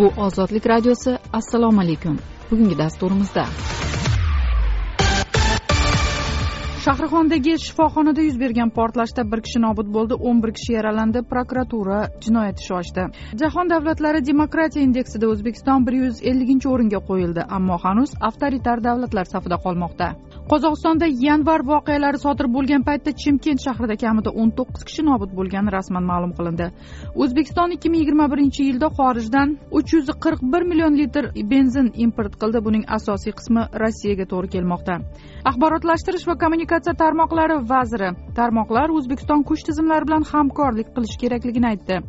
bu ozodlik radiosi assalomu alaykum. Bugungi dasturimizda. Shahrixondagi shifoxonada yuz bergan portlashda bir kishi nobud bo'ldi o'n bir kishi yaralandi prokuratura jinoyat ishi ochdi. Jahon davlatlari demokratiya indeksida o'zbekiston bir yuz elliginchi o'ringa qo'yildi ammo hanuz avtoritar davlatlar safida qolmoqda. Qozog'istonda yanvar voqealari sodir bo'lgan paytda chimkent shahrida kamida o'n to'qqiz kishi nobud bo'lgani rasman ma'lum qilindi. O'zbekiston ikki ming yigirma birinchi yilda xorijdan uch yuz qirq bir million litr benzin import qildi. Buning asosiy qismi rossiyaga to'g'ri kelmoqda. Axborotlashtirish va kommunikatsiya tarmoqlari vaziri tarmoqlar o'zbekiston kuch tizimlari bilan hamkorlik qilish kerakligini aytdi.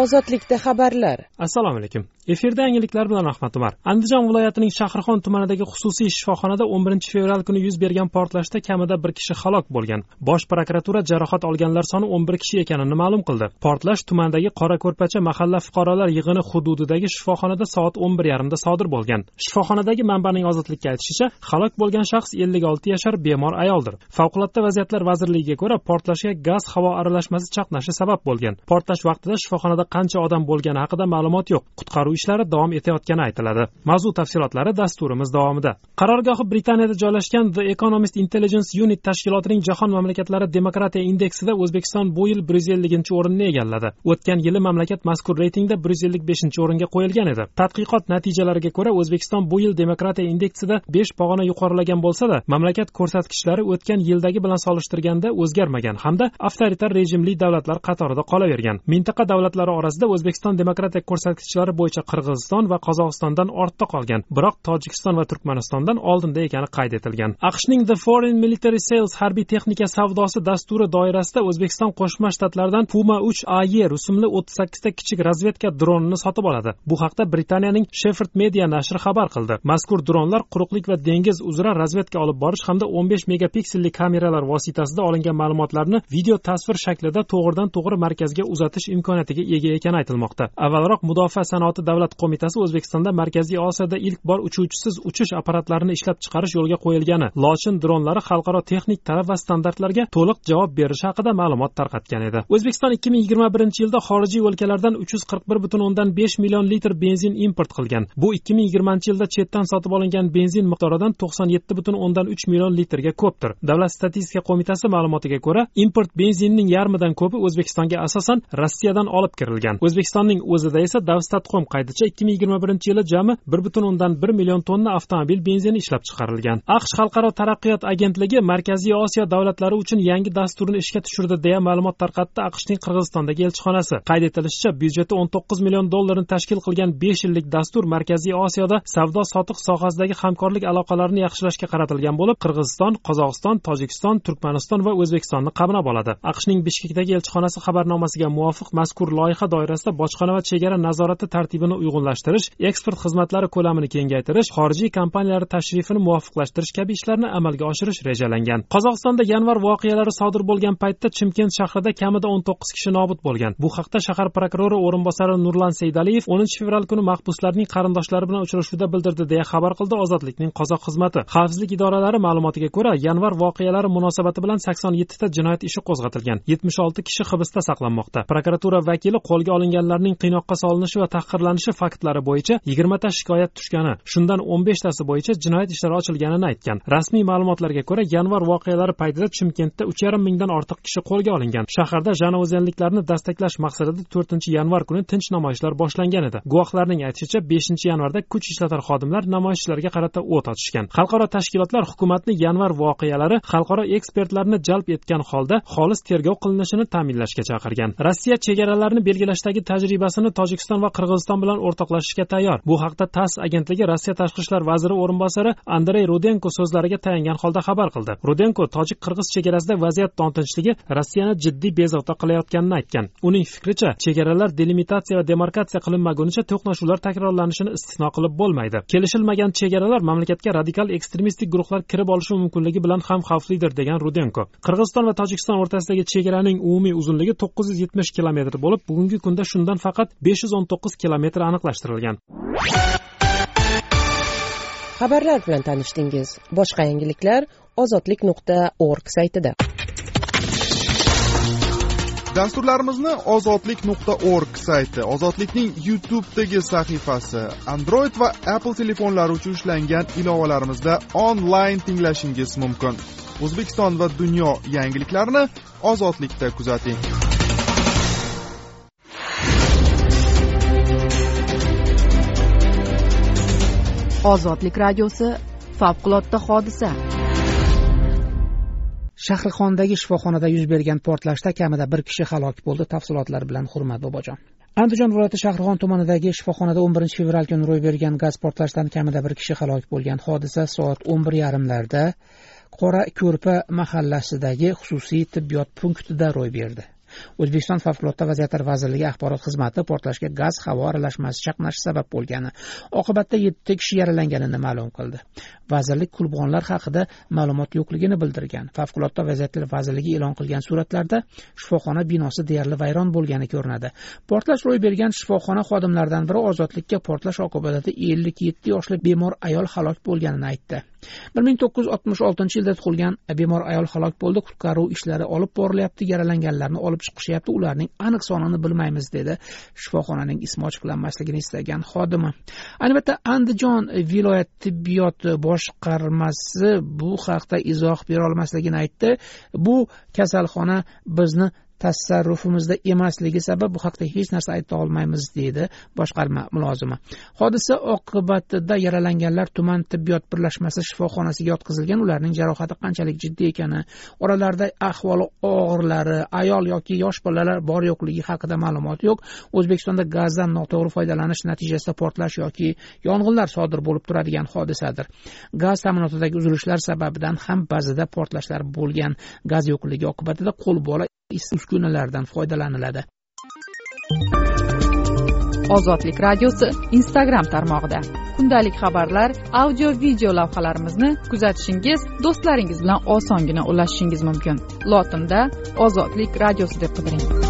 Ozodlikda xabarlar. Assalomu alaykum efirda yangiliklar bilan ahmad umar andijon viloyatining shahrixon tumanidagi xususiy shifoxonada o'n birinchi fevral kuni yuz bergan portlashda kamida bir kishi halok bo'lgan. Bosh prokuratura jarohat olganlar soni o'n bir kishi ekanini ma'lum qildi. Portlash tumandagi qorako'rpacha mahalla fuqarolar yig'ini hududidagi shifoxonada soat o'n bir yarimda sodir bo'lgan. Shifoxonadagi manbaning ozodlikka aytishicha halok bo'lgan shaxs ellik olti yashar bemor ayoldir. Favqulodda vaziyatlar vazirligiga ko'ra portlashga gaz havo aralashmasi chaqnashi sabab bo'lgan. Portlash vaqtida shifoxonada qancha odam bo'lgani haqida ma'lumot yo'q. Qutqaruv ishlari davom etayotgani aytiladi. Mavzu tafsilotlari dasturimiz davomida. Qarorgohi britaniyada joylashgan the economist intelligence unit tashkilotining jahon mamlakatlari demokratiya indeksida o'zbekiston bu yil bir yuz elliginchi o'rinni egalladi. O'tgan yili mamlakat mazkur reytingda bir yuz ellik beshinchi o'ringa qo'yilgan edi. Tadqiqot natijalariga ko'ra o'zbekiston bu yil demokratiya indeksida besh pog'ona yuqorilagan bo'lsada mamlakat ko'rsatkichlari o'tgan yildagi bilan solishtirganda o'zgarmagan hamda avtoritar rejimli davlatlar qatorida qolavergan. Mintaqa davlatlari orasida o'zbekiston demokratiya ko'rsatkichlari bo'yicha qirg'iziston va qozog'istondan ortda qolgan biroq tojikiston va turkmanistondan oldinda ekani qayd etilgan. Aqshning the foreign military sales harbiy texnika savdosi dasturi doirasida o'zbekiston qo'shma shtatlaridan puma uch ae rusumli o'ttiz sakkizta kichik razvedka dronini sotib oladi. Bu haqda britaniyaning sheffild media nashri xabar qildi. Mazkur dronlar quruqlik va dengiz uzra razvedka olib borish hamda o'n besh megapikselli kameralar vositasida olingan ma'lumotlarni video tasvir shaklida to'g'ridan to'g'ri markazga uzatish imkoniyatiga ega ekani aytilmoqda. Avvalroq mudofaa sanoati davlat qo'mitasi o'zbekistonda markaziy osiyoda ilk bor uchuvchisiz uchish apparatlarini ishlab chiqarish yo'lga qo'yilgani lochin dronlari xalqaro texnik talab va standartlarga to'liq javob berishi haqida ma'lumot tarqatgan edi. O'zbekiston ikki ming yigirma birinchi yilda xorijiy o'lkalardan uch yuz qirq bir butun o'ndan besh million litr benzin import qilgan. Bu ikki ming yigirmanchi yilda chetdan sotib olingan benzin miqdoridan to'qson yetti butun o'ndan uch million litrga ko'pdir. Davlat statistika qo'mitasi ma'lumotiga ko'ra import benzinning yarmidan ko'pi o'zbekistonga asosan rossiyadan olib kirilgan. O'zbekistonning o'zida esa davstatcom qayticha ikki ming yigirma birinchi yili jami bir butun o'ndan bir million tonna avtomobil benzini ishlab chiqarilgan. Aqsh xalqaro taraqqiyot agentligi markaziy osiyo davlatlari uchun yangi dasturini ishga tushirdi deya ma'lumot tarqatdi aqshning qirg'izistondagi elchixonasi. Qayd etilishicha byudjeti o'n to'qqiz million dollarni tashkil qilgan besh yillik dastur markaziy osiyoda savdo sotiq sohasidagi hamkorlik aloqalarini yaxshilashga qaratilgan bo'lib qirg'iziston qozog'iston tojikiston turkmaniston va o'zbekistonni qamrab oladi. Aqshning bishkekdagi elchixonasi xabarnomasiga muvofiq mazkur loyiha doirasida bojxona va chegara nazorati tartibini uyg'unlashtirish eksport xizmatlari ko'lamini kengaytirish xorijiy kompaniyalar tashrifini muvofiqlashtirish kabi ishlarni amalga oshirish rejalangan. Qozog'istonda yanvar voqealari sodir bo'lgan paytda chimkent shahrida kamida o'n to'qqiz kishi nobud bo'lgan. Bu haqda shahar prokurori o'rinbosari nurlan seydaliyev o'ninchi fevral kuni mahbuslarning qarindoshlari bilan uchrashuvda bildirdi deya xabar qildi ozodlikning qozoq xizmati. Xavfsizlik idoralari ma'lumotiga ko'ra yanvar voqealari munosabati bilan sakson yettita jinoyat ishi qo'zg'atilgan. yetmish olti kishi hibsda saqlanmoqda. Prokuratura vakili qo'lga olinganlarning qiynoqqa solinishi va tahqirlanishi faktlari bo'yicha yigirmata shikoyat tushgani shundan o'n beshtasi bo'yicha jinoyat ishlari ochilganini aytgan. Rasmiy ma'lumotlarga ko'ra yanvar voqealari paytida chimkentda uch yarim mingdan ortiq kishi qo'lga olingan. Shaharda janozenliklarni dastaklash maqsadida to'rtinchi yanvar kuni tinch namoyishlar boshlangan edi. Guvohlarning aytishicha beshinchi yanvarda kuch ishlatar xodimlar namoyishchilarga qarata o't ochishgan. Xalqaro tashkilotlar hukumatni yanvar voqealari xalqaro ekspertlarni jalb etgan holda xolis tergov qilinishini ta'minlashga chaqirgan. Rossiya chegaralarni belgilashdagi tajribasini tojikiston va qirg'iziston bilan o'rtoqlashishga tayyor. Bu haqda tass agentligi rossiya tashqi ishlar vaziri o'rinbosari andrey rudenko so'zlariga tayangan holda xabar qildi. Rudenko tojik qirg'iz chegarasida vaziyat notinchligi rossiyani jiddiy bezovta qilayotganini aytgan. Uning fikricha chegaralar delimitatsiya va demarkatsiya qilinmagunicha to'qnashuvlar takrorlanishini istisno qilib bo'lmaydi. Kelishilmagan chegaralar mamlakatga radikal ekstremistik guruhlar kirib olishi mumkinligi bilan ham xavflidir degan rudenko. Qirg'iziston va tojikiston o'rtasidagi chegaraning umumiy uzunligi to'qqiz yuz yetmish kilometr bo'lib bugungi kunda shundan faqat besh yuz o'n to'qqiz kilometr aniqlashtirilgan. Xabarlar bilan tanishdingiz. Boshqa yangiliklar ozodlik nuqta org saytida. Dasturlarimizni ozodlik nuqta org sayti ozodlikning youtubedagi sahifasi android va apple telefonlari uchun ishlangan ilovalarimizda onlayn tinglashingiz mumkin. O'zbekiston va dunyo yangiliklarini ozodlikda kuzating ozodlik radiosi favqulodda hodisa. Shahrixondagi shifoxonada yuz bergan portlashda kamida bir kishi halok bo'ldi tafsilotlar bilan hurmat bobojon. Andijon viloyati shahrixon tumanidagi shifoxonada o'n birinchi fevral kuni ro'y bergan gaz portlashidan kamida bir kishi halok bo'lgan hodisa soat o'n bir yarimlarda qora ko'rpa mahallasidagi xususiy tibbiyot punktida ro'y berdi. O'zbekiston favqulodda vaziyatlar vazirligi axborot xizmati portlashga gaz havo aralashmasi chaqnashi sabab bo'lgani oqibatda yettita kishi yaralanganini ma'lum qildi. Vazirlik qurbonlar haqida ma'lumot yo'qligini bildirgan favqulodda vaziyatlar vazirligi e'lon qilgan suratlarda shifoxona binosi deyarli vayron bo'lgani ko'rinadi. Portlash ro'y bergan shifoxona xodimlaridan biri ozodlikka portlash oqibatida ellik yetti yoshli bemor ayol halok bo'lganini aytdi. Bir ming to'qqiz yuz oltmish oltinchi yilda tug'ilgan bemor ayol halok bo'ldi. Qutqaruv ishlari olib borilyapti yaralanganlarni olib chiqishyapti. Ularning aniq sonini bilmaymiz dedi shifoxonaning ismi ochiqlanmasligini istagan xodimi. Albatta andijon viloyat tibbiyot boshqarmasi bu haqda izoh berolmasligini aytdi. Bu kasalxona bizni tasarrufimizda emasligi sabab bu haqida hech narsa ayta olmaymiz deydi boshqarma mulozimi. Hodisa oqibatida yaralanganlar tuman tibbiyot birlashmasi shifoxonasiga yotqizilgan ularning jarohati qanchalik jiddiy ekani oralarida ahvoli og'irlari ayol yoki yosh bolalar bor yo'qligi haqida ma'lumot yo'q o'zbekistonda gazdan noto'g'ri foydalanish natijasida portlash yoki yong'inlar sodir bo'lib turadigan hodisadir. Gaz ta'minotidagi uzilishlar sababidan ham ba'zida portlashlar bo'lgan gaz yo'qligi oqibatida qo'l bola qo'lbola uskunalardan foydalaniladi. Ozodlik radiosi instagram tarmog'ida. Kundalik xabarlar audio video lavhalarimizni kuzatishingiz do'stlaringiz bilan osongina ulashishingiz mumkin. Lotinda ozodlik radiosi deb qidiring.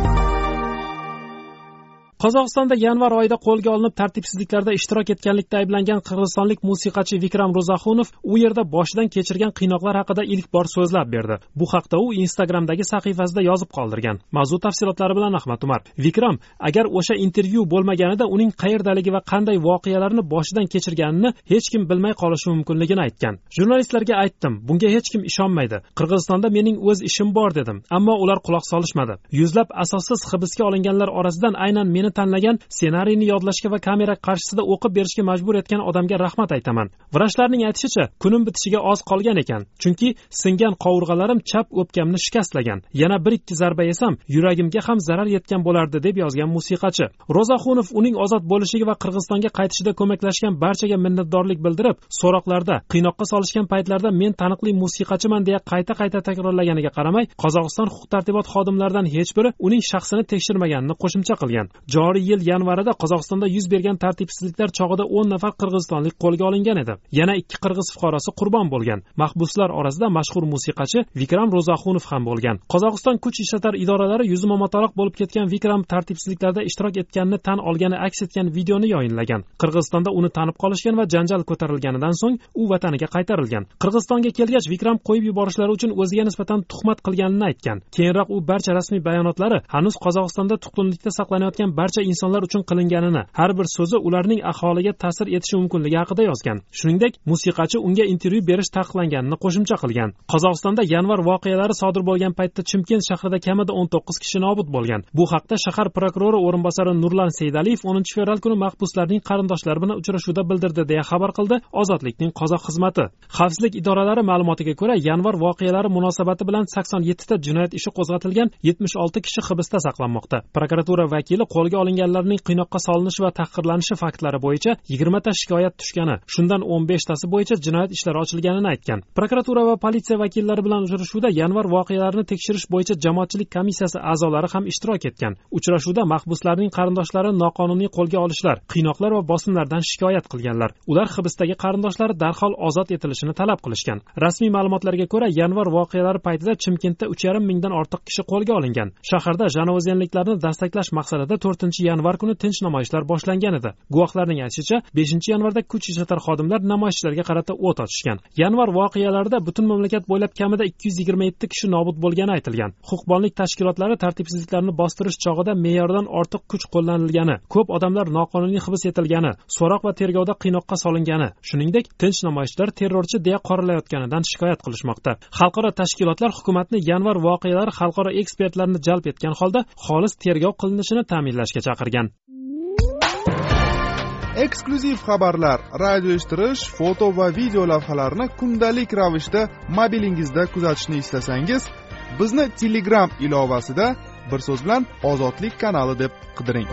Qozog'istonda yanvar oyida qo'lga olinib tartibsizliklarda ishtirok etganlikda ayblangan qirg'izistonlik musiqachi vikram ro'zaxunov u yerda boshidan kechirgan qiynoqlar haqida ilk bor so'zlab berdi. Bu haqda u instagramdagi sahifasida yozib qoldirgan. Mavzu tafsilotlari bilan ahmad umar. Vikram agar o'sha intervyu bo'lmaganida uning qayerdaligi va qanday voqealarni boshidan kechirganini hech kim bilmay qolishi mumkinligini aytgan. Jurnalistlarga aytdim bunga hech kim ishonmaydi. Qirg'izistonda mening o'z ishim bor dedim ammo ular quloq solishmadi. Yuzlab asossiz hibsga olinganlar orasidan aynan meni tanlagan ssenariyni yodlashga va kamera qarshisida o'qib berishga majbur etgan odamga rahmat aytaman. Vrachlarning aytishicha kunim bitishiga oz qolgan ekan chunki singan qovurg'alarim chap o'pkamni shikastlagan. Yana bir ikki zarba yesam yuragimga ham zarar yetgan bo'lardi deb yozgan musiqachi. Ro'zaxunov uning ozod bo'lishiga va qirg'izistonga qaytishida ko'maklashgan barchaga minnatdorlik bildirib so'roqlarda qiynoqqa solishgan paytlarda men taniqli musiqachiman deya qayta qayta takrorlaganiga qaramay qozog'iston huquq tartibot xodimlaridan hech biri uning shaxsini tekshirmaganini qo'shimcha qilgan. Joriy yil yanvarida qozog'istonda yuz bergan tartibsizliklar chog'ida o'n nafar qirg'izistonlik qo'lga olingan edi. Yana ikki qirg'iz fuqarosi qurbon bo'lgan. Mahbuslar orasida mashhur musiqachi vikram ro'zaxunov ham bo'lgan. Qozog'iston kuch ishlatar idoralari yuzi momatoroq bo'lib ketgan vikram tartibsizliklarda ishtirok etganini tan olgani aks etgan videoni yoyinlagan qirg'izistonda uni tanib qolishgan va janjal ko'tarilganidan so'ng u vataniga qaytarilgan. Qirg'izistonga kelgach vikram qo'yib yuborishlari uchun o'ziga nisbatan tuhmat qilganini aytgan. Keyinroq u barcha rasmiy bayonotlari hanuz qozog'istonda tutqunlikda saqlanayotgan barcha insonlar uchun qilinganini har bir so'zi ularning aholiga ta'sir etishi mumkinligi haqida yozgan. Shuningdek musiqachi unga intervyu berish taqiqlanganini qo'shimcha qilgan. Qozog'istonda yanvar voqealari sodir bo'lgan paytda chimkent shahrida kamida o'n to'qqiz kishi nobud bo'lgan. Bu haqda shahar prokurori o'rinbosari nurlan seydaliyev o'ninchi fevral kuni mahbuslarning qarindoshlari bilan uchrashuvda bildirdi deya xabar qildi ozodlikning qozoq xizmati. Xavfsizlik idoralari ma'lumotiga ko'ra yanvar voqealari munosabati bilan sakson yettita jinoyat ishi qo'zg'atilgan yetmish olti kishi hibsda saqlanmoqda. Prokuratura vakili qo'lga olinganlarning qiynoqqa solinishi va tahqirlanishi faktlari bo'yicha yigirmata shikoyat tushgani shundan o'n beshtasi bo'yicha jinoyat ishlari ochilganini aytgan. Prokuratura va politsiya vakillari bilan uchrashuvda yanvar voqealarini tekshirish bo'yicha jamoatchilik komissiyasi a'zolari ham ishtirok etgan. Uchrashuvda mahbuslarning qarindoshlari noqonuniy qo'lga olishlar qiynoqlar va bosimlardan shikoyat qilganlar. Ular hibsdagi qarindoshlari darhol ozod etilishini talab qilishgan. Rasmiy ma'lumotlarga ko'ra yanvar voqealari paytida chimkentda uch yarim mingdan ortiq kishi qo'lga olingan. Shaharda janovizenliklarni dastaklash maqsadida to'rtinchi yanvar kuni tinch namoyishlar boshlangan edi. Guvohlarning aytishicha beshinchi yanvarda kuch ishlatar xodimlar namoyishchilarga qarata o't ochishgan. Yanvar voqealarida butun mamlakat bo'ylab kamida ikki yuz yigirma yetti kishi nobud bo'lgani aytilgan. Huquqbonlik tashkilotlari tartibsizliklarni bostirish chog'ida me'yordan ortiq kuch qo'llanilgani ko'p odamlar noqonuniy hibs etilgani so'roq va tergovda qiynoqqa solingani shuningdek tinch namoyishchilar terrorchi deya qoralayotganidan shikoyat qilishmoqda. Xalqaro tashkilotlar hukumatni yanvar voqealari xalqaro ekspertlarni jalb etgan holda xolis tergov qilinishini ta'minlashga chaqirgan. Eksklyuziv xabarlar radio eshittirish foto va video lavhalarni kundalik ravishda mobilingizda kuzatishni istasangiz bizni telegram ilovasida bir so'z bilan ozodlik kanali deb qidiring.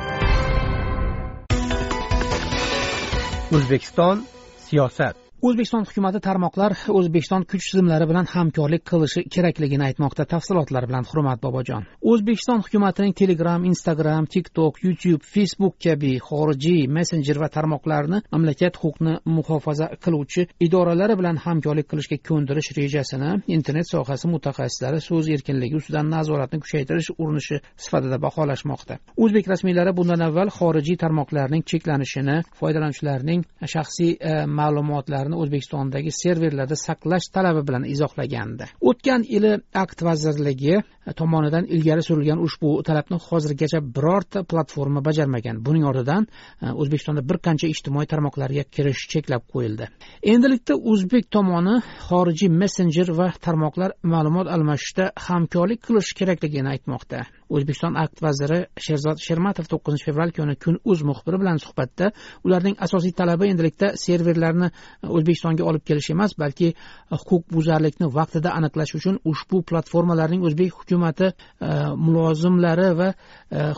O'zbekiston siyosat o'zbekiston hukumati tarmoqlar o'zbekiston kuch tizimlari bilan hamkorlik qilishi kerakligini aytmoqda tafsilotlar bilan. Hurmat bobojon. O'zbekiston hukumatining telegram instagram tiktok youtube facebook kabi xorijiy messenjer va tarmoqlarni mamlakat huquqni muhofaza qiluvchi idoralari bilan hamkorlik qilishga ko'ndirish rejasini internet sohasi mutaxassislari so'z erkinligi ustidan nazoratni kuchaytirish urinishi sifatida baholashmoqda. O'zbek rasmiylari bundan avval xorijiy tarmoqlarning cheklanishini foydalanuvchilarning shaxsiy e, ma'lumotlarini o'zbekistondagi serverlarda saqlash talabi bilan izohlagandi. O'tgan yili akt vazirligi e, tomonidan ilgari surilgan ushbu talabni hozirgacha birorta platforma bajarmagan. Buning ortidan e, o'zbekistonda bir qancha ijtimoiy tarmoqlarga kirish cheklab qo'yildi. Endilikda o'zbek tomoni xorijiy messenjer va tarmoqlar ma'lumot almashishda hamkorlik qilish kerakligini aytmoqda. O'zbekiston akt vaziri sherzod shermatov to'qqizinchi fevral kuni kun uz muxbiri bilan suhbatda ularning asosiy talabi endilikda serverlarni e, o'zbekistonga olib kelish emas balki e, huquqbuzarlikni vaqtida aniqlash uchun ushbu platformalarning o'zbek hukumati e, mulozimlari va e,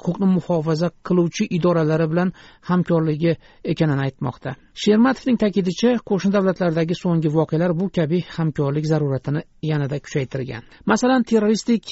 huquqni muhofaza qiluvchi idoralari bilan hamkorligi ekanini aytmoqda. Shermatovning ta'kidicha qo'shni davlatlardagi so'nggi voqealar bu kabi hamkorlik zaruratini yanada kuchaytirgan. Masalan terroristik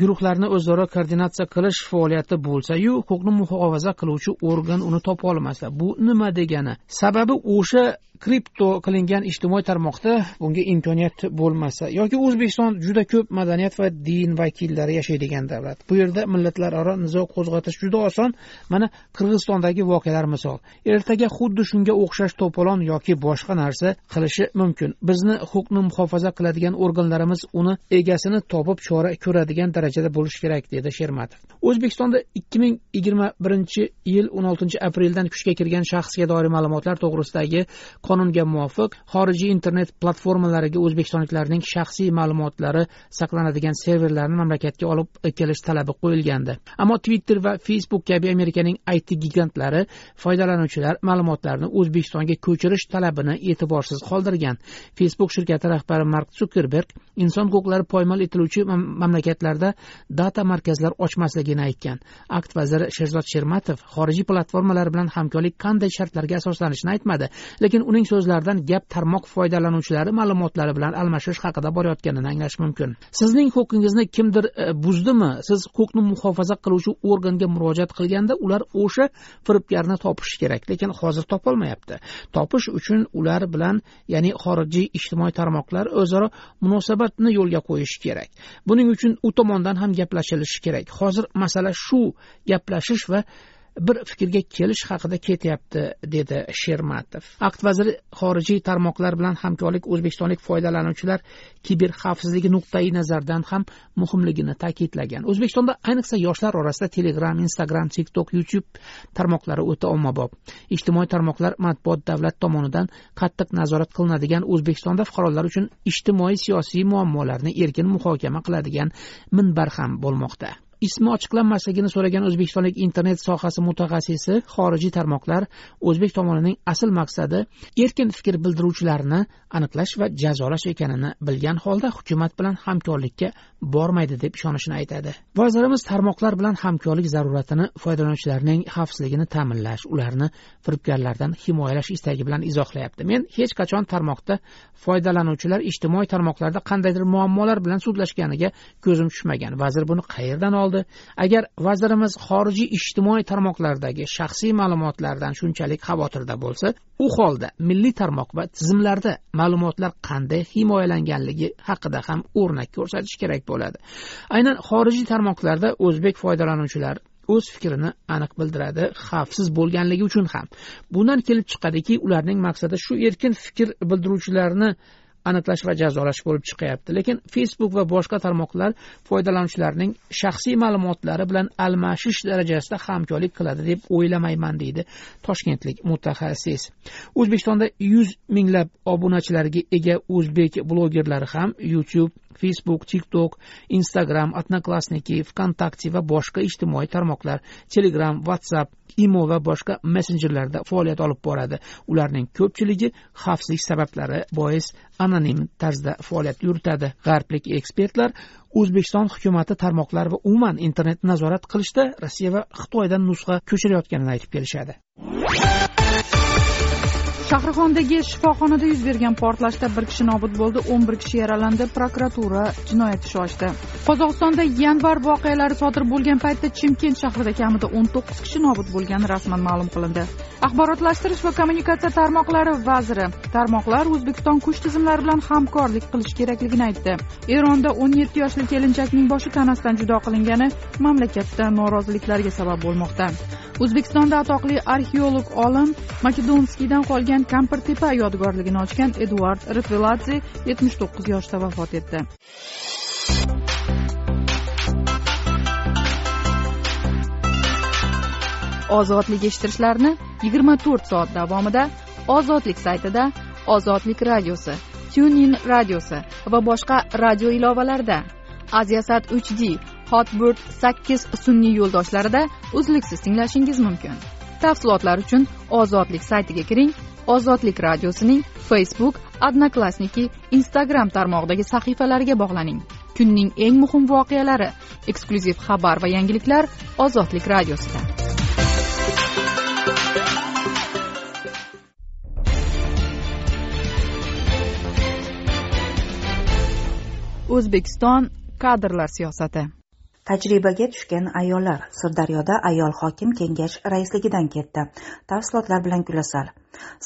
guruhlarni o'zaro koordinatsiya qilish faoliyati bo'lsayu huquqni muhofaza qiluvchi organ uni topa olmasa bu nima degani? Sababi o'sha kripto qilingan ijtimoiy tarmoqda bunga imkoniyat bo'lmasa yoki o'zbekiston juda ko'p madaniyat va din vakillari yashaydigan davlat. Bu yerda millatlararo nizo qo'zg'atish juda oson. Mana qirg'izistondagi voqealar misol. Ertaga xuddi shunga o'xshash to'polon yoki boshqa narsa qilishi mumkin. Bizni huquqni muhofaza qiladigan organlarimiz uni egasini topib chora ko'radigan darajada bo'lishi kerak dedi shermatov. O'zbekistonda ikki ming yigirma birinchi yil o'n oltinchi apreldan kuchga kirgan shaxsga doir ma'lumotlar to'g'risidagi qonunga muvofiq xorijiy internet platformalariga o'zbekistonliklarning shaxsiy ma'lumotlari saqlanadigan serverlarni mamlakatga olib kelish talabi qo'yilgandi. Ammo twitter va facebook kabi amerikaning it gigantlari foydalanuvchilar ma'lumotlarini o'zbekistonga ko'chirish talabini e'tiborsiz qoldirgan. Facebook shirkati rahbari mark sukerberg inson huquqlari poymol etiluvchi mamlakatlarda data markazlar ochmasligini aytgan. Akt vaziri sherzod shermatov xorijiy platformalar bilan hamkorlik qanday shartlarga asoslanishini aytmadi lekin uning so'zlaridan gap tarmoq foydalanuvchilari ma'lumotlari bilan almashish haqida borayotganini anglash mumkin. Sizning huquqingizni kimdir e, buzdimi? Siz huquqni muhofaza qiluvchi organga murojaat qilganda ular o'sha firibgarni topishi kerak lekin hozir topolmayapti. Topish uchun ular bilan ya'ni xorijiy ijtimoiy tarmoqlar o'zaro munosabatni yo'lga qo'yishi kerak. Buning uchun u tomondan ham gaplashilishi kerak. Hozir masala shu gaplashish va bir fikrga kelish haqida ketyapti dedi shermatov. Aqt vaziri xorijiy tarmoqlar bilan hamkorlik o'zbekistonlik foydalanuvchilar kiber xavfsizligi nuqtai nazaridan ham muhimligini ta'kidlagan. O'zbekistonda ayniqsa yoshlar orasida telegram instagram tiktok youtube tarmoqlari o'ta ommabop. Ijtimoiy tarmoqlar matbuot davlat tomonidan qattiq nazorat qilinadigan o'zbekistonda fuqarolar uchun ijtimoiy siyosiy muammolarni erkin muhokama qiladigan minbar ham bo'lmoqda. Ismi ochiqlanmasligini so'ragan o'zbekistonlik internet sohasi mutaxassisi xorijiy tarmoqlar o'zbek tomonining asl maqsadi erkin fikr bildiruvchilarni aniqlash va jazolash ekanini bilgan holda hukumat bilan hamkorlikka bormaydi deb ishonishini aytadi. Vazirimiz tarmoqlar bilan hamkorlik zaruratini foydalanuvchilarning xavfsizligini ta'minlash ularni firibgarlardan himoyalash istagi bilan izohlayapti. Men hech qachon tarmoqda foydalanuvchilar ijtimoiy tarmoqlarda qandaydir muammolar bilan sudlashganiga ko'zim tushmagan. Vazir buni qayerdan oldi? Qoldi. Agar vazirimiz xorijiy ijtimoiy tarmoqlardagi shaxsiy ma'lumotlardan shunchalik xavotirda bo'lsa u holda milliy tarmoq va tizimlarda ma'lumotlar qanday himoyalanganligi haqida ham o'rnak ko'rsatish kerak bo'ladi. Aynan xorijiy tarmoqlarda o'zbek foydalanuvchilar o'z fikrini aniq bildiradi xavfsiz bo'lganligi uchun ham. Bundan kelib chiqadiki ularning maqsadi shu erkin fikr bildiruvchilarni aniqlash va jazolash bo'lib chiqyapti. Lekin facebook va boshqa tarmoqlar foydalanuvchilarining shaxsiy ma'lumotlari bilan almashish darajasida hamkorlik qiladi deb o'ylamayman deydi toshkentlik mutaxassis. O'zbekistonda yuz minglab obunachilarga ega o'zbek blogerlari ham youtube facebook tiktok instagram odnoklassniki vkontakte va boshqa ijtimoiy tarmoqlar telegram whatsapp imo va boshqa messenjerlarda faoliyat olib boradi. Ularning ko'pchiligi xavfsizlik sabablari bois anonim tarzda faoliyat yuritadi. G'arblik ekspertlar o'zbekiston hukumati tarmoqlar va umuman internetni nazorat qilishda rossiya va xitoydan nusxa ko'chirayotganini aytib kelishadi. Shahrixondagi shifoxonada yuz bergan portlashda bir kishi nobud bo'ldi o'n bir kishi yaralandi prokuratura jinoyat ishi ochdi. Qozog'istonda yanvar voqealari sodir bo'lgan paytda chimkent shahrida kamida o'n to'qqiz kishi nobud bo'lgani rasman ma'lum qilindi. Axborotlashtirish va kommunikatsiya tarmoqlari vaziri tarmoqlar o'zbekiston kuch tizimlari bilan hamkorlik qilish kerakligini aytdi. Eronda o'n yetti yoshli kelinchakning boshi tanasidan judo qilingani mamlakatda noroziliklarga sabab bo'lmoqda. O'zbekistonda atoqli arxeolog olim makedonskiydan qolgan kampirtepa yodgorligini ochgan eduard rtveladze yetmish to'qqiz yoshda vafot etdi. Ozodlik eshittirishlarini yigirma to'rt soat davomida ozodlik saytida ozodlik radiosi tunin radiosi va boshqa radio ilovalarida aziasat uch d hotbird sakkiz sun'iy yo'ldoshlarida uzluksiz tinglashingiz mumkin. Tafsilotlar uchun ozodlik saytiga kiring ozodlik radiosining facebook odnoklassniki instagram tarmog'idagi sahifalariga bog'laning. Kunning eng muhim voqealari eksklyuziv xabar va yangiliklar ozodlik radiosida. O'zbekiston kadrlar siyosati. Tajribaga tushgan ayollar sirdaryoda ayol hokim kengash raisligidan ketdi. Tafsilotlar bilan gulasal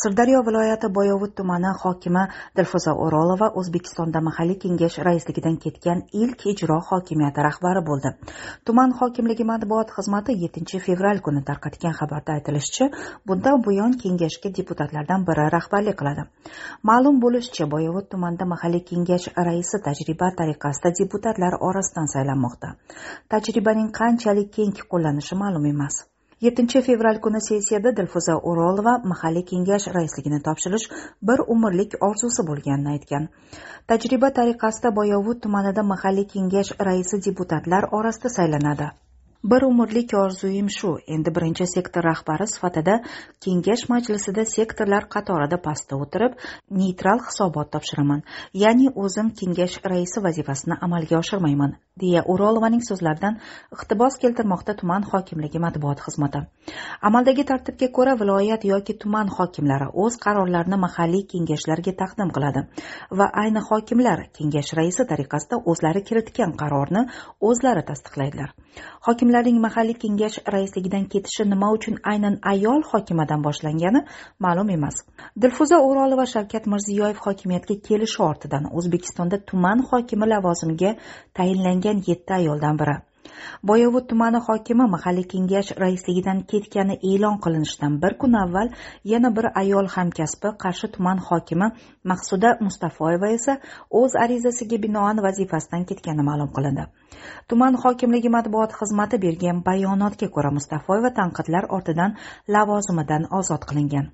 sirdaryo viloyati boyovut tumani hokimi dilfuza o'rolova o'zbekistonda mahalliy kengash raisligidan ketgan ilk ijro hokimiyati rahbari bo'ldi. Tuman hokimligi matbuot xizmati yettinchi fevral kuni tarqatgan xabarda aytilishicha bundan buyon kengashga deputatlardan biri rahbarlik qiladi. Ma'lum bo'lishicha boyovut tumanida mahalliy kengash raisi tajriba tariqasida deputatlar orasidan saylanmoqda. Tajribaning qanchalik keng qo'llanishi ma'lum emas. Yettinchi fevral kuni sessiyada dilfuza o'rolova mahalliy kengash raisligini topshirish bir umrlik orzusi bo'lganini aytgan. Tajriba tariqasida boyovut tumanida mahalliy kengash raisi deputatlar orasida saylanadi. Bir umrlik orzuim shu. Endi birinchi sektor rahbari sifatida kengash majlisida sektorlar qatorida pastda o'tirib neytral hisobot topshiraman. Ya'ni o'zim kengash raisi vazifasini amalga oshirmayman deya o'rolovaning so'zlaridan iqtibos keltirmoqda tuman hokimligi matbuot xizmati. Amaldagi tartibga ko'ra viloyat yoki tuman hokimlari o'z qarorlarini mahalliy kengashlarga taqdim qiladi va ayni hokimlar kengash raisi tariqasida o'zlari kiritgan qarorni o'zlari tasdiqlaydilar. Hokimlarning mahalliy kengash raisligidan ketishi nima uchun aynan ayol hokimadan boshlangani ma'lum emas. Dilfuza o'rolova shavkat mirziyoyev hokimiyatga kelishi ortidan o'zbekistonda tuman hokimi lavozimiga tayinlangan yetti ayoldan biri. Boyovut tumani hokimi mahalliy kengash raisligidan ketgani e'lon qilinishidan bir kun avval yana bir ayol hamkasbi qarshi tuman hokimi maqsuda mustafoyeva esa o'z arizasiga binoan vazifasidan ketgani ma'lum qilindi. Tuman hokimligi matbuot xizmati bergan bayonotga ko'ra mustafoyeva tanqidlar ortidan lavozimidan ozod qilingan.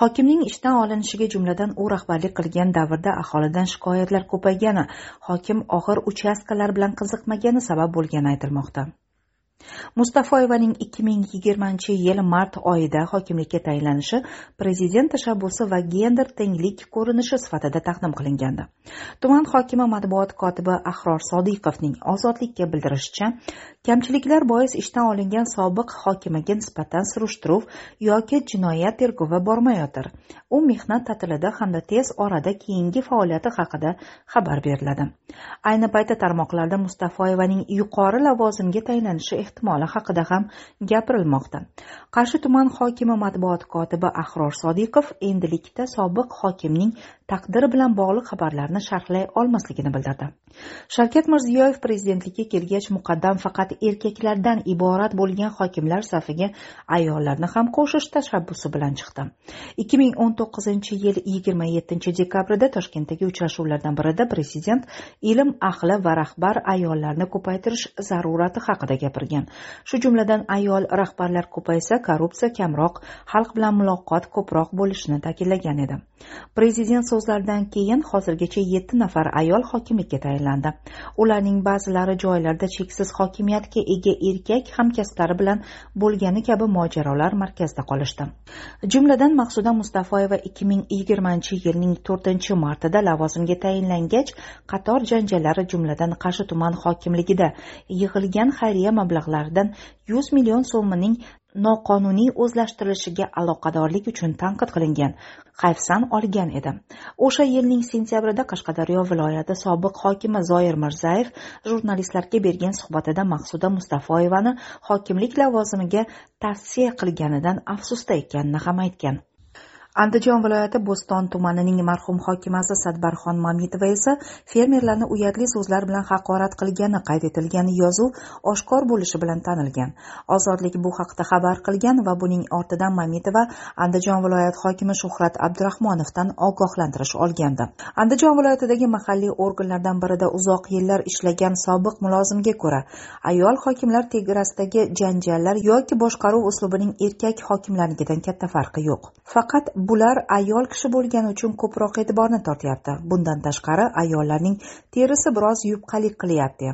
Hokimning ishdan olinishiga jumladan u rahbarlik qilgan davrda aholidan shikoyatlar ko'paygani hokim og'ir uchastkalar bilan qiziqmagani sabab bo'lgani aytilmoqda. Mustafoyevaning ikki ming yigirmanchi yil mart oyida hokimlikka tayinlanishi prezident tashabbusi va gender tenglik ko'rinishi sifatida taqdim qilingandi. Tuman hokimi matbuot kotibi ahror sodiqovning ozodlikka bildirishicha kamchiliklar bois ishdan olingan sobiq hokimaga nisbatan surishtiruv yoki jinoyat tergovi bormayotir. U mehnat ta'tilida hamda tez orada keyingi faoliyati haqida xabar beriladi. Ayni paytda tarmoqlarda mustafoyevaning yuqori lavozimga tayinlanishi ehtimoli haqida ham gapirilmoqda. Qarshi tuman hokimi matbuot kotibi ahror sodiqov endilikda sobiq hokimning taqdiri bilan bog'liq xabarlarni sharhlay olmasligini bildirdi. Shavkat mirziyoyev prezidentlikka kelgach muqaddam faqat erkaklardan iborat bo'lgan hokimlar safiga ayollarni ham qo'shish tashabbusi bilan chiqdi. ikki ming o'n to'qqizinchi yil yigirma yettinchi dekabrda toshkentdagi uchrashuvlardan birida prezident ilm ahli va rahbar ayollarni ko'paytirish zarurati haqida gapirgan. Shu jumladan ayol rahbarlar ko'paysa korrupsiya kamroq xalq bilan muloqot ko'proq bo'lishini ta'kidlagan edi. Prezident so'zlaridan keyin hozirgacha yetti nafar ayol hokimlikka tayinlandi. Ularning ba'zilari joylarda cheksiz hokimiyatga ega erkak hamkasblari bilan bo'lgani kabi mojarolar markazida qolishdi. Jumladan maqsuda mustafoyeva ikki ming yigirmanchi yilning to'rtinchi martida lavozimga tayinlangach qator janjallari jumladan qarshi tuman hokimligida yig'ilgan xayriya mablag'laridan yuz million so'mining noqonuniy o'zlashtirilishiga aloqadorlik uchun tanqid qilingan hayfsan olgan edi. O'sha yilning sentyabrida qashqadaryo viloyati sobiq hokimi zoir mirzayev jurnalistlarga bergan suhbatida maqsuda mustafoyevani hokimlik lavozimiga tavsiya qilganidan afsusda ekanini ham aytgan. Andijon viloyati bo'ston tumanining marhum hokimasi sadbarxon mamitova esa fermerlarni uyatli so'zlar bilan haqorat qilgani qayd etilgan yozuv oshkor bo'lishi bilan tanilgan. Ozodlik bu haqda xabar qilgan va buning ortidan mamitova andijon viloyati hokimi shuhrat abdurahmonovdan ogohlantirish olgandi. Andijon viloyatidagi mahalliy organlardan birida uzoq yillar ishlagan sobiq mulozimga ko'ra ayol hokimlar tegrasidagi janjallar yoki boshqaruv uslubining erkak hokimlarnikidan katta farqi yo'q. Faqat bular ayol kishi bo'lgani uchun ko'proq e'tiborni tortyapti. Bundan tashqari ayollarning terisi biroz yupqalik qilyapti.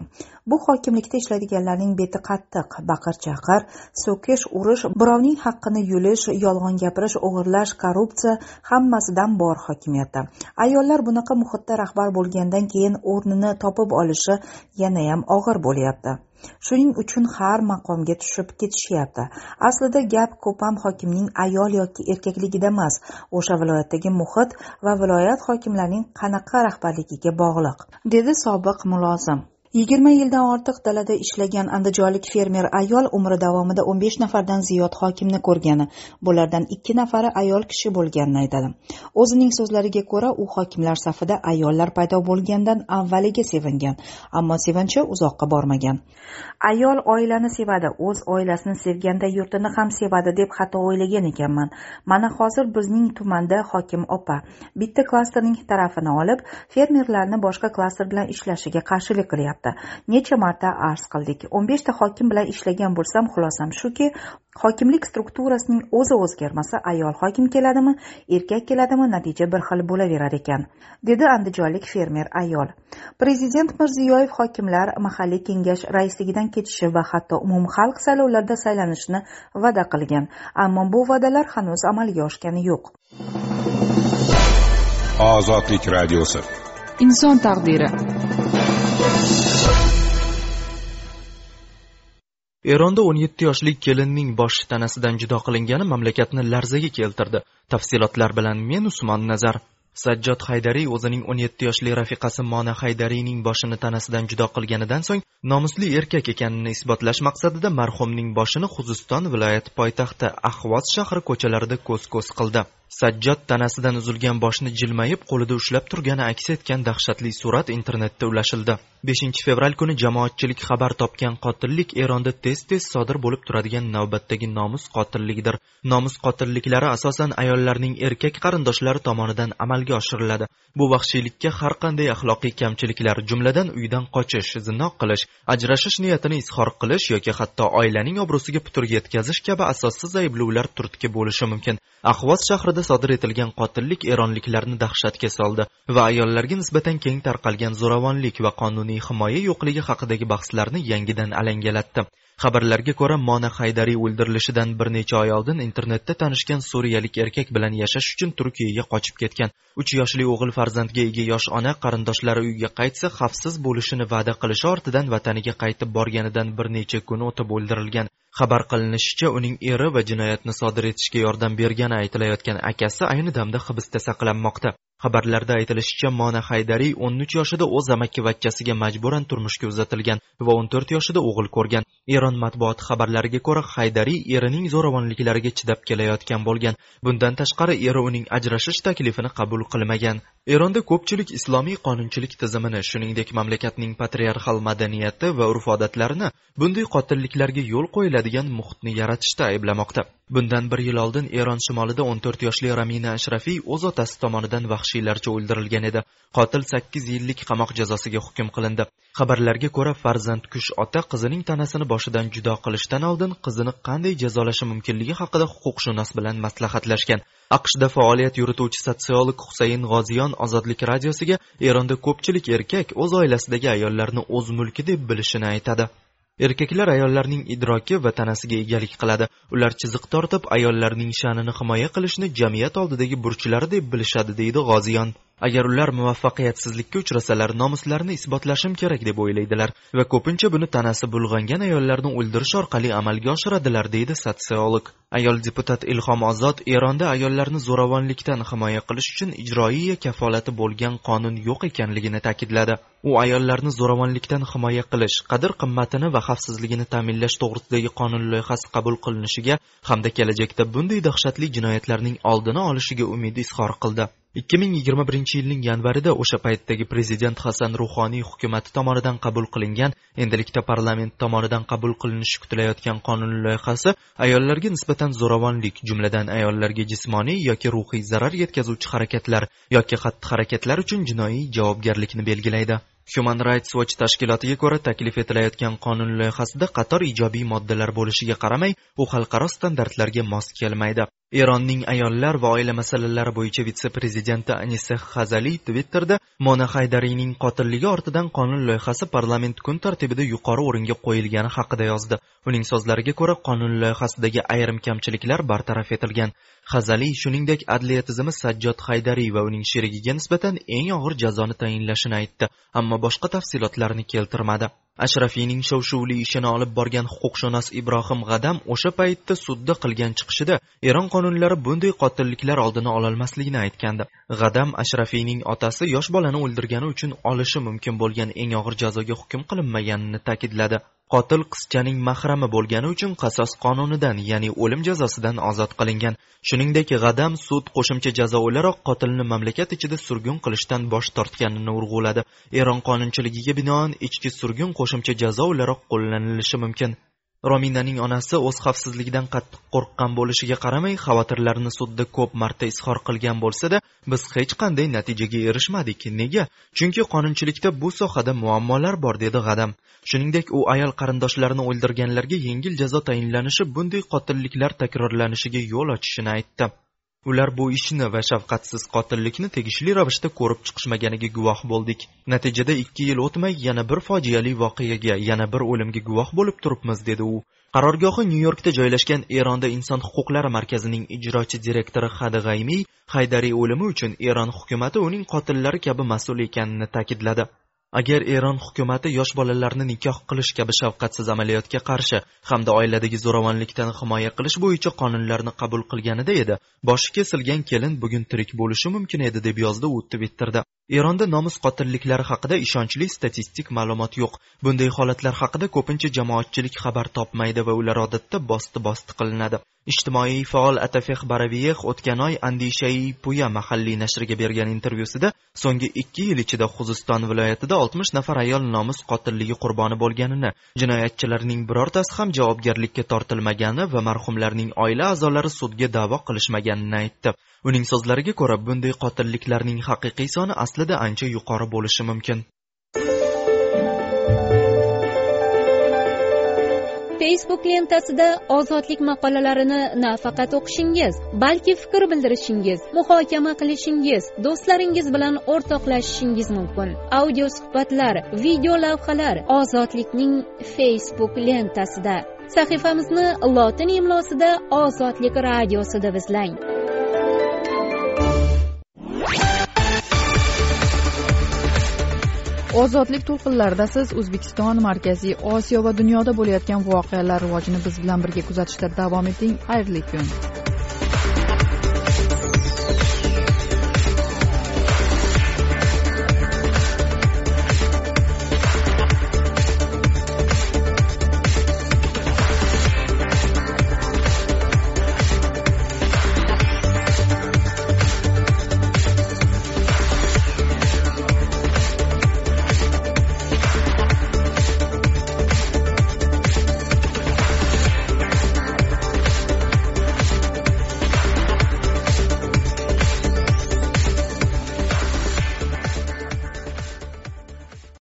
Bu hokimlikda ishlaydiganlarning beti qattiq. Baqir chaqir so'kish urish birovning haqqini yulish yolg'on gapirish o'g'irlash korrupsiya hammasidan bor hokimiyatda. Ayollar bunaqa muhitda rahbar bo'lgandan keyin o'rnini topib olishi yanayam og'ir bo'lyapti. Shuning uchun har maqomga tushib ketishyapti. Aslida gap ko'pam hokimning ayol yoki erkakligida emas o'sha viloyatdagi muhit va viloyat hokimlarining qanaqa rahbarligiga bog'liq dedi sobiq mulozim. Yigirma yildan ortiq dalada ishlagan andijonlik fermer ayol umri davomida o'n besh nafardan ziyod hokimni ko'rgani. Bulardan ikki nafari ayol kishi bo'lganini aytadi. O'zining so'zlariga ko'ra u hokimlar safida ayollar paydo bo'lgandan avvaliga sevingan ammo sevinchi uzoqqa bormagan. Ayol oilani sevadi o'z oilasini sevganda yurtini ham sevadi deb xato o'ylagan ekanman. Mana hozir bizning tumanda hokim opa. Bitta klasterning tarafini olib fermerlarni boshqa klaster bilan ishlashiga qarshilik qilyapti. Necha marta arz qildik o'n beshta hokim bilan ishlagan bo'lsam xulosam shuki hokimlik strukturasining o'zi o'zgarmasa ayol hokim keladimi erkak keladimi natija bir xil bo'laverar ekan dedi andijonlik fermer ayol prezident mirziyoyev hokimlar mahalliy kengash raisligidan ketishi va hatto umumxalq saylovlarida saylanishni va'da qilgan ammo bu va'dalar hanuz amalga oshgani yo'q ozodlik radiosi inson taqdiri eronda 17 yoshli kelinning boshi tanasidan judo qilingani mamlakatni larzaga keltirdi. Tafsilotlar bilan men usmon nazar sajjod haydariy o'zining 17 yoshli rafiqasi mona haydariyning boshini tanasidan judo qilganidan so'ng nomusli erkak ekanini isbotlash maqsadida marhumning boshini xuziston viloyati poytaxti ahvoz shahri ko'chalarida ko'z ko'z qildi. Sajjod tanasidan uzilgan boshni jilmayib qo'lida ushlab turgani aks etgan dahshatli surat internetda ulashildi. 5 fevral kuni jamoatchilik xabar topgan qotillik eronda tez tez sodir bo'lib turadigan navbatdagi nomus qotilligidir. Nomus qotilliklari asosan ayollarning erkak qarindoshlari tomonidan amalga oshiriladi. Bu vahshiylikka har qanday axloqiy kamchiliklar jumladan uydan qochish zino qilish ajrashish niyatini izhor qilish yoki hatto oilaning obro'siga putur yetkazish kabi asossiz ayblovlar turtki bo'lishi mumkin. Ahvoz shahrida sodir etilgan qotillik eronliklarni dahshatga soldi va ayollarga nisbatan keng tarqalgan zo'ravonlik va qonuniy himoya yo'qligi haqidagi bahslarni yangidan alangalatdi. Xabarlarga ko'ra mona haydariy o'ldirilishidan bir necha oy oldin internetda tanishgan suriyalik erkak bilan yashash uchun turkiyaga qochib ketgan. Uch yoshli o'g'il farzandga ega yosh ona qarindoshlari uyga qaytsa xavfsiz bo'lishini va'da qilishi ortidan vataniga qaytib borganidan bir necha kun o'tib o'ldirilgan. Xabar qilinishicha uning eri va jinoyatni sodir etishga yordam bergani aytilayotgan akasi ayni damda hibsda saqlanmoqda. Xabarlarda aytilishicha mona haydariy 13 yoshida o'z amakivachchasiga majburan turmushga uzatilgan va 14 yoshida o'g'il ko'rgan. Eron matbuot matbuoti xabarlariga ko'ra haydariy erining zo'ravonliklariga chidab kelayotgan bo'lgan. Bundan tashqari eri uning ajrashish taklifini qabul qilmagan. Eronda ko'pchilik islomiy qonunchilik tizimini shuningdek mamlakatning patriarxal madaniyati va urf odatlarini bunday qotilliklarga yo'l qo'yiladigan muhitni yaratishda ayblamoqda. Bundan bir yil oldin eron shimolida 14 yoshli ramina ashrafiy o'z otasi tomonidan vahshiylarcha o'ldirilgan edi. Qotil 8 yillik qamoq jazosiga hukm qilindi. Xabarlarga ko'ra farzandkush ota qizining tanasini boshidan judo qilishdan oldin qizini qanday jazolashi mumkinligi haqida huquqshunos bilan maslahatlashgan. Aqshda faoliyat yurituvchi sotsiolog husayn g'oziyon ozodlik radiosiga eronda ko'pchilik erkak o'z oilasidagi ayollarni o'z mulki deb bilishini aytadi. Erkaklar ayollarning idroki va tanasiga egalik qiladi. Ular chiziq tortib ayollarning sha'nini himoya qilishni jamiyat oldidagi burchlari deb bilishadi deydi g'oziyon. Agar ular muvaffaqiyatsizlikka uchrasalar nomuslarini isbotlashim kerak deb o'ylaydilar va ko'pincha buni tanasi bulg'angan ayollarni o'ldirish orqali amalga oshiradilar deydi sotsiolog. Ayol deputat ilhom ozod eronda ayollarni zo'ravonlikdan himoya qilish uchun ijroiya kafolati bo'lgan qonun yo'q ekanligini ta'kidladi. U ayollarni zo'ravonlikdan himoya qilish qadr qimmatini va xavfsizligini ta'minlash to'g'risidagi qonun loyihasi qabul qilinishiga hamda kelajakda bunday dahshatli jinoyatlarning oldini olishiga umid izhor qildi. Ikki ming yigirma birinchi yilning yanvarida o'sha paytdagi prezident hasan ruhoniy hukumati tomonidan qabul qilingan endilikda parlament tomonidan qabul qilinishi kutilayotgan qonun loyihasi ayollarga nisbatan zo'ravonlik jumladan ayollarga jismoniy yoki ruhiy zarar yetkazuvchi harakatlar yoki xatti harakatlar uchun jinoiy javobgarlikni belgilaydi. Human rights watch tashkilotiga ko'ra taklif etilayotgan qonun loyihasida qator ijobiy moddalar bo'lishiga qaramay u xalqaro standartlarga mos kelmaydi. Eronning ayollar va oila masalalari bo'yicha vitse prezidenti anisa hazali twitterda mona haydariyning qotilligi ortidan qonun loyihasi parlament kun tartibida yuqori o'ringa qo'yilgani haqida yozdi. Uning so'zlariga ko'ra qonun loyihasidagi ayrim kamchiliklar bartaraf etilgan. Hazali shuningdek adliya tizimi sajjod haydariy va uning sherigiga nisbatan eng og'ir jazoni tayinlashini aytdi ammo boshqa tafsilotlarni keltirmadi. Ashrafiyning shov shuvli ishini olib borgan huquqshunos ibrohim g'adam o'sha paytda sudda qilgan chiqishida eron qonunlari bunday qotilliklar oldini ololmasligini aytgandi. G'adam ashrafiyning otasi yosh bolani o'ldirgani uchun olishi mumkin bo'lgan eng og'ir jazoga hukm qilinmaganini ta'kidladi. Qotil qizchaning mahrami bo'lgani uchun qasos qonunidan ya'ni o'lim jazosidan ozod qilingan. Shuningdek g'adam sud qo'shimcha jazo o'laroq qotilni mamlakat ichida surgun qilishdan bosh tortganini urg'uladi. Eron qonunchiligiga binoan ichki surgun qo'shimcha jazo o'laroq qo'llanilishi mumkin. Rominaning onasi o'z xavfsizligidan qattiq qo'rqqan bo'lishiga qaramay xavotirlarini sudda ko'p marta izhor qilgan bo'lsada biz hech qanday natijaga erishmadik. Nega? Chunki qonunchilikda bu sohada muammolar bor dedi g'adam. Shuningdek u ayol qarindoshlarini o'ldirganlarga yengil jazo tayinlanishi bunday qotilliklar takrorlanishiga yo'l ochishini aytdi. Ular bu ishni va shafqatsiz qotillikni tegishli ravishda ko'rib chiqishmaganiga guvoh bo'ldik. Natijada ikki yil o'tmay yana bir fojiali voqeaga yana bir o'limga guvoh bo'lib turibmiz dedi u. Qarorgohi nyu yorkda joylashgan eronda inson huquqlari markazining ijrochi direktori hadi g'aymiy haydariy o'limi uchun eron hukumati uning qotillari kabi mas'ul ekanini ta'kidladi. Agar eron hukumati yosh bolalarni nikoh qilish kabi shafqatsiz amaliyotga qarshi hamda oiladagi zo'ravonlikdan himoya qilish bo'yicha qonunlarni qabul qilganida edi boshi kesilgan kelin bugun tirik bo'lishi mumkin edi deb yozdi u twitterda. Eronda nomus qotilliklari haqida ishonchli statistik ma'lumot yo'q. Bunday holatlar haqida ko'pincha jamoatchilik xabar topmaydi va ular odatda bosti bosti qilinadi. Ijtimoiy faol atafex baraviyeh o'tgan oy andishai puya mahalliy nashriga bergan intervyusida so'nggi ikki yil ichida xuziston viloyatida oltmish nafar ayol nomus qotilligi qurboni bo'lganini jinoyatchilarning birortasi ham javobgarlikka tortilmagani va marhumlarning oila a'zolari sudga da'vo qilishmaganini aytdi. Uning so'zlariga ko'ra bunday qotilliklarning haqiqiy soni aslida ancha yuqori bo'lishi mumkin. Facebook lentasida ozodlik maqolalarini nafaqat o'qishingiz balki fikr bildirishingiz muhokama qilishingiz do'stlaringiz bilan o'rtoqlashishingiz mumkin. Audio suhbatlar video lavhalar ozodlikning facebook lentasida sahifamizni lotin imlosida ozodlik radiosi deb izlang ozodlik to'lqinlarida siz o'zbekiston markaziy osiyo va dunyoda bo'layotgan voqealar rivojini biz bilan birga kuzatishda davom eting. Xayrli kun.